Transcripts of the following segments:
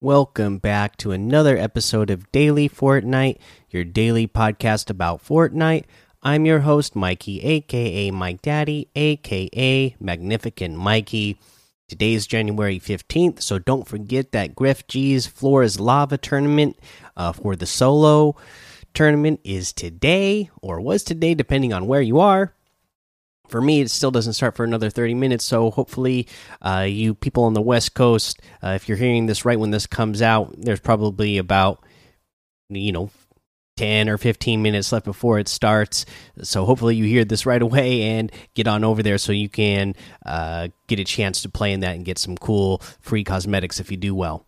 Welcome back to another episode of Daily Fortnite, your daily podcast about Fortnite. I'm your host, Mikey, aka Mike Daddy, aka Magnificent Mikey. Today's January 15th, so don't forget that Grefg's Floor is Lava tournament uh, for the solo tournament is today, or was today, depending on where you are for me, it still doesn't start for another 30 minutes. So hopefully, uh, you people on the West Coast, uh, if you're hearing this right when this comes out, there's probably about, you know, 10 or 15 minutes left before it starts. So hopefully, you hear this right away and get on over there so you can uh, get a chance to play in that and get some cool free cosmetics if you do well.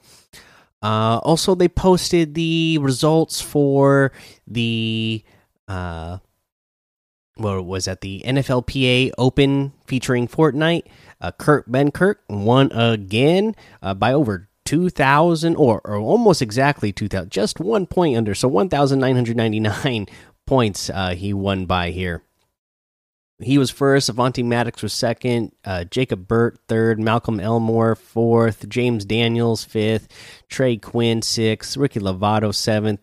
Uh, also, they posted the results for the well, was at the NFLPA Open featuring Fortnite. Uh, Kurt Benkert won again uh, by over 2,000 or, or almost exactly 2,000, just one point under. So 1,999 points uh, he won by here. He was first. Avonte Maddox was second. Uh, Jacob Burt third. Malcolm Elmore fourth. James Daniels fifth. Trey Quinn sixth. Ricky Lovato seventh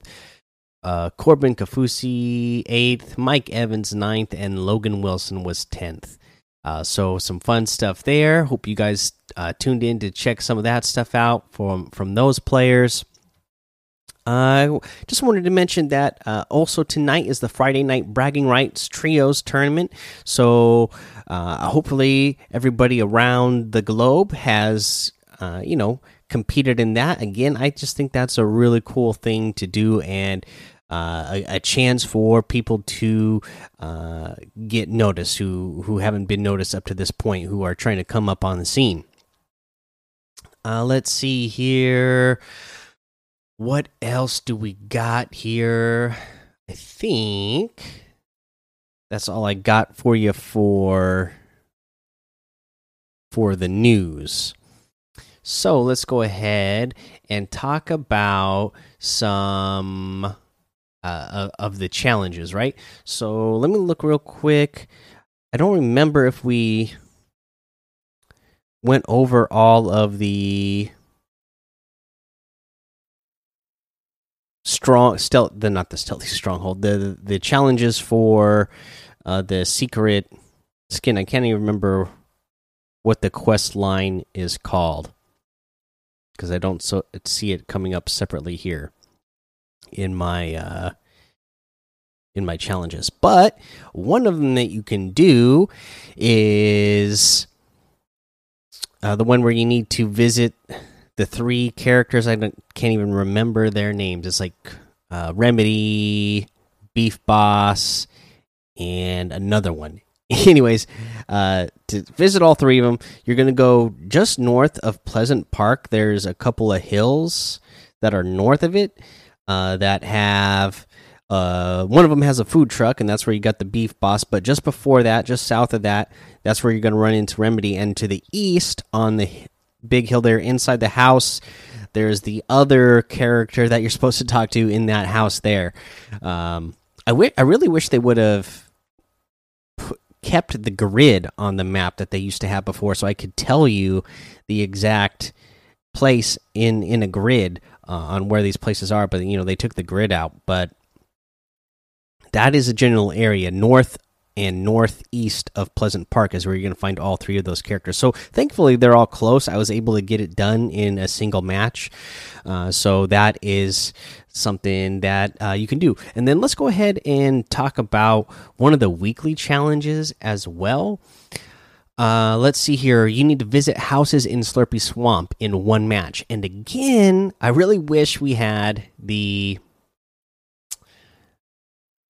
uh, Corbin Kaufusi eighth, Mike Evans ninth, and Logan Wilson was tenth. Uh, so some fun stuff there. Hope you guys uh, tuned in to check some of that stuff out from from those players. I uh, just wanted to mention that uh, also tonight is the Friday night bragging rights trios tournament. So uh, hopefully everybody around the globe has uh, you know competed in that. Again, I just think that's a really cool thing to do and uh, a, a, chance for people to uh, get noticed who who haven't been noticed up to this point, who are trying to come up on the scene. Uh, let's see here. What else do we got here? I think that's all I got for you for for the news. So let's go ahead and talk about some uh, of the challenges, right? So let me look real quick. I don't remember if we went over all of the strong stealth the not the stealthy stronghold the the challenges for uh the secret skin i can't even remember what the quest line is called because i don't so see it coming up separately here in my uh, in my challenges. But one of them that you can do is uh, the one where you need to visit the three characters. I can't even remember their names. It's like uh, Remedy, Beef Boss, and another one. Anyways, uh, to visit all three of them, you're going to go just north of Pleasant Park. There's a couple of hills that are north of it uh, that have uh, one of them has a food truck, and that's where you got the beef boss. But just before that, just south of that, that's where you're going to run into Remedy. And to the east, on the big hill there, inside the house, there's the other character that you're supposed to talk to in that house there. Um, I, I really wish they would have kept the grid on the map that they used to have before, so I could tell you the exact place in in a grid uh, on where these places are, but you know they took the grid out. But that is a general area north and northeast of Pleasant Park is where you're going to find all three of those characters. So thankfully they're all close. I was able to get it done in a single match, uh, so that is something that uh, you can do. And then let's go ahead and talk about one of the weekly challenges as well. Uh, let's see here. You need to visit houses in Slurpy Swamp in one match. And again, I really wish we had the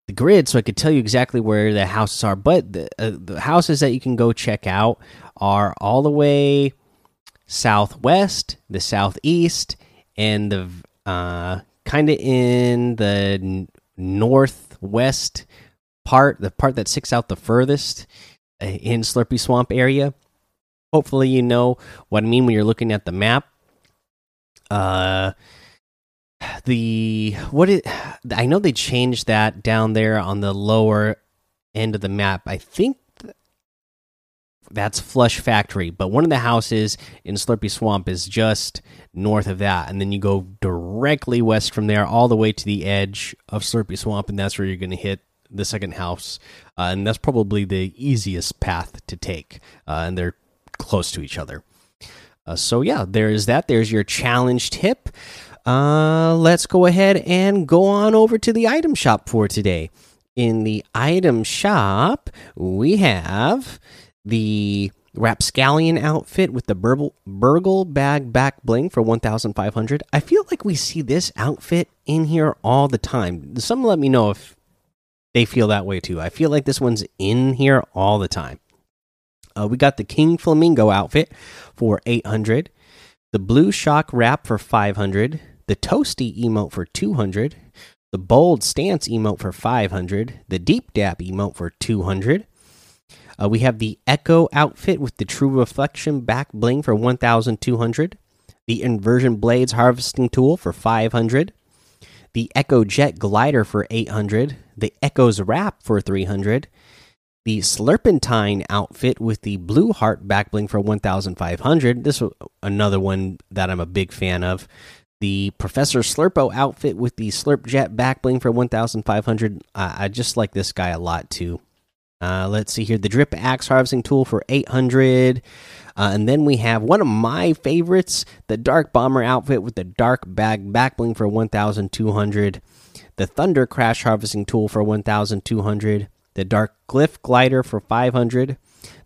the grid so I could tell you exactly where the houses are. But the uh, the houses that you can go check out are all the way southwest, the southeast, and the uh, kind of in the northwest part, the part that sticks out the furthest in Slurpy Swamp area. Hopefully, you know what I mean when you're looking at the map. Uh, the what it I know they changed that down there on the lower end of the map. I think that's Flush Factory. But one of the houses in Slurpy Swamp is just north of that, and then you go directly west from there, all the way to the edge of Slurpy Swamp, and that's where you're going to hit the second house, uh, and that's probably the easiest path to take, uh, and they're close to each other. Uh, so yeah, there is that. There's your challenge tip. Uh, let's go ahead and go on over to the item shop for today. In the item shop, we have the Rapscallion outfit with the Burgle, Burgle bag back bling for 1,500. I feel like we see this outfit in here all the time. Some let me know if they feel that way too. I feel like this one's in here all the time. Uh, we got the King Flamingo outfit for 800, the Blue Shock wrap for 500, the Toasty emote for 200, the Bold Stance emote for 500, the Deep Dab emote for 200. Uh, we have the Echo outfit with the True Reflection back bling for 1200, the Inversion Blades harvesting tool for 500, the Echo Jet glider for 800, the Echo's wrap for 300, the Slurpentine outfit with the Blue Heart backbling for 1500. This is another one that I'm a big fan of. The Professor Slurpo outfit with the Slurp Jet back bling for 1500. Uh, I just like this guy a lot too. Uh, let's see here. The Drip Axe harvesting tool for 800. Uh, and then we have one of my favorites, the Dark Bomber outfit with the Dark Bag back bling for 1200. The Thunder Crash harvesting tool for 1200 the Dark Glyph glider for 500,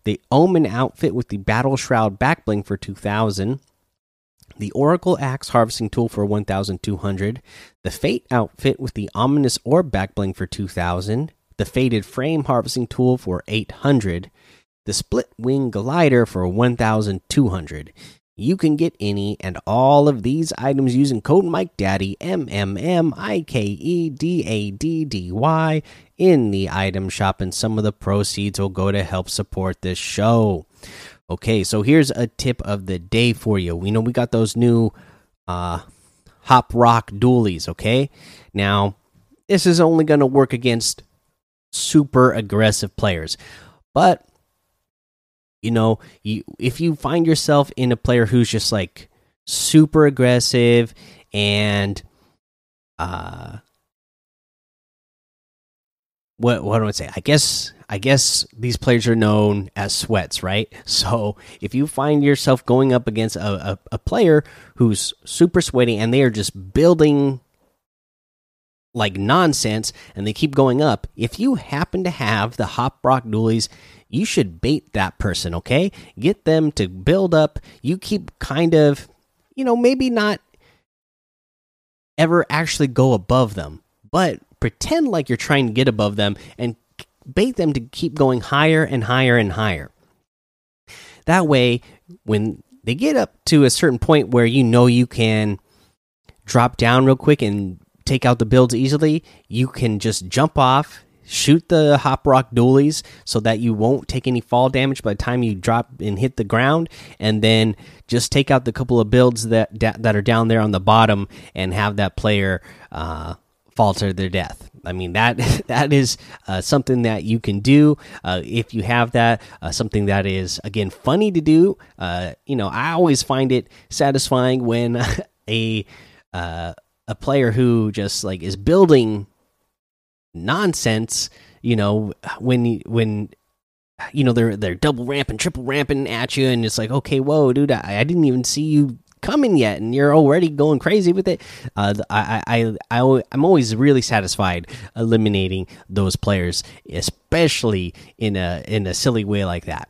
the Omen outfit with the Battle Shroud backbling for 2000, the Oracle Axe harvesting tool for 1200, the Fate outfit with the Ominous Orb backbling for 2000, the Faded Frame harvesting tool for 800, the Split Wing glider for 1200. You can get any and all of these items using code Mike Daddy M M M I K E D A D D Y in the item shop, and some of the proceeds will go to help support this show. Okay, so here's a tip of the day for you. We know we got those new uh, Hop Rock dualies. Okay, now this is only going to work against super aggressive players, but you know, you if you find yourself in a player who's just like super aggressive and uh what what do I say? I guess I guess these players are known as sweats, right? So if you find yourself going up against a, a, a player who's super sweaty and they are just building like nonsense and they keep going up, if you happen to have the Hop Rock Dualies you should bait that person, okay? Get them to build up. You keep kind of, you know, maybe not ever actually go above them, but pretend like you're trying to get above them and bait them to keep going higher and higher and higher. That way, when they get up to a certain point where you know you can drop down real quick and take out the builds easily, you can just jump off, shoot the hop rock dualies so that you won't take any fall damage by the time you drop and hit the ground and then just take out the couple of builds that that are down there on the bottom and have that player uh, their death I mean that that is uh, something that you can do uh, if you have that. Uh, something that is again funny to do. Uh, you know, I always find it satisfying when a uh, a player who just like is building nonsense. You know, when when you know they're they're double ramping, triple ramping at you, and it's like, okay, whoa, dude, I, I didn't even see you coming yet, and you're already going crazy with it. Uh, I, I, I, I'm always really satisfied eliminating those players, especially in a in a silly way like that.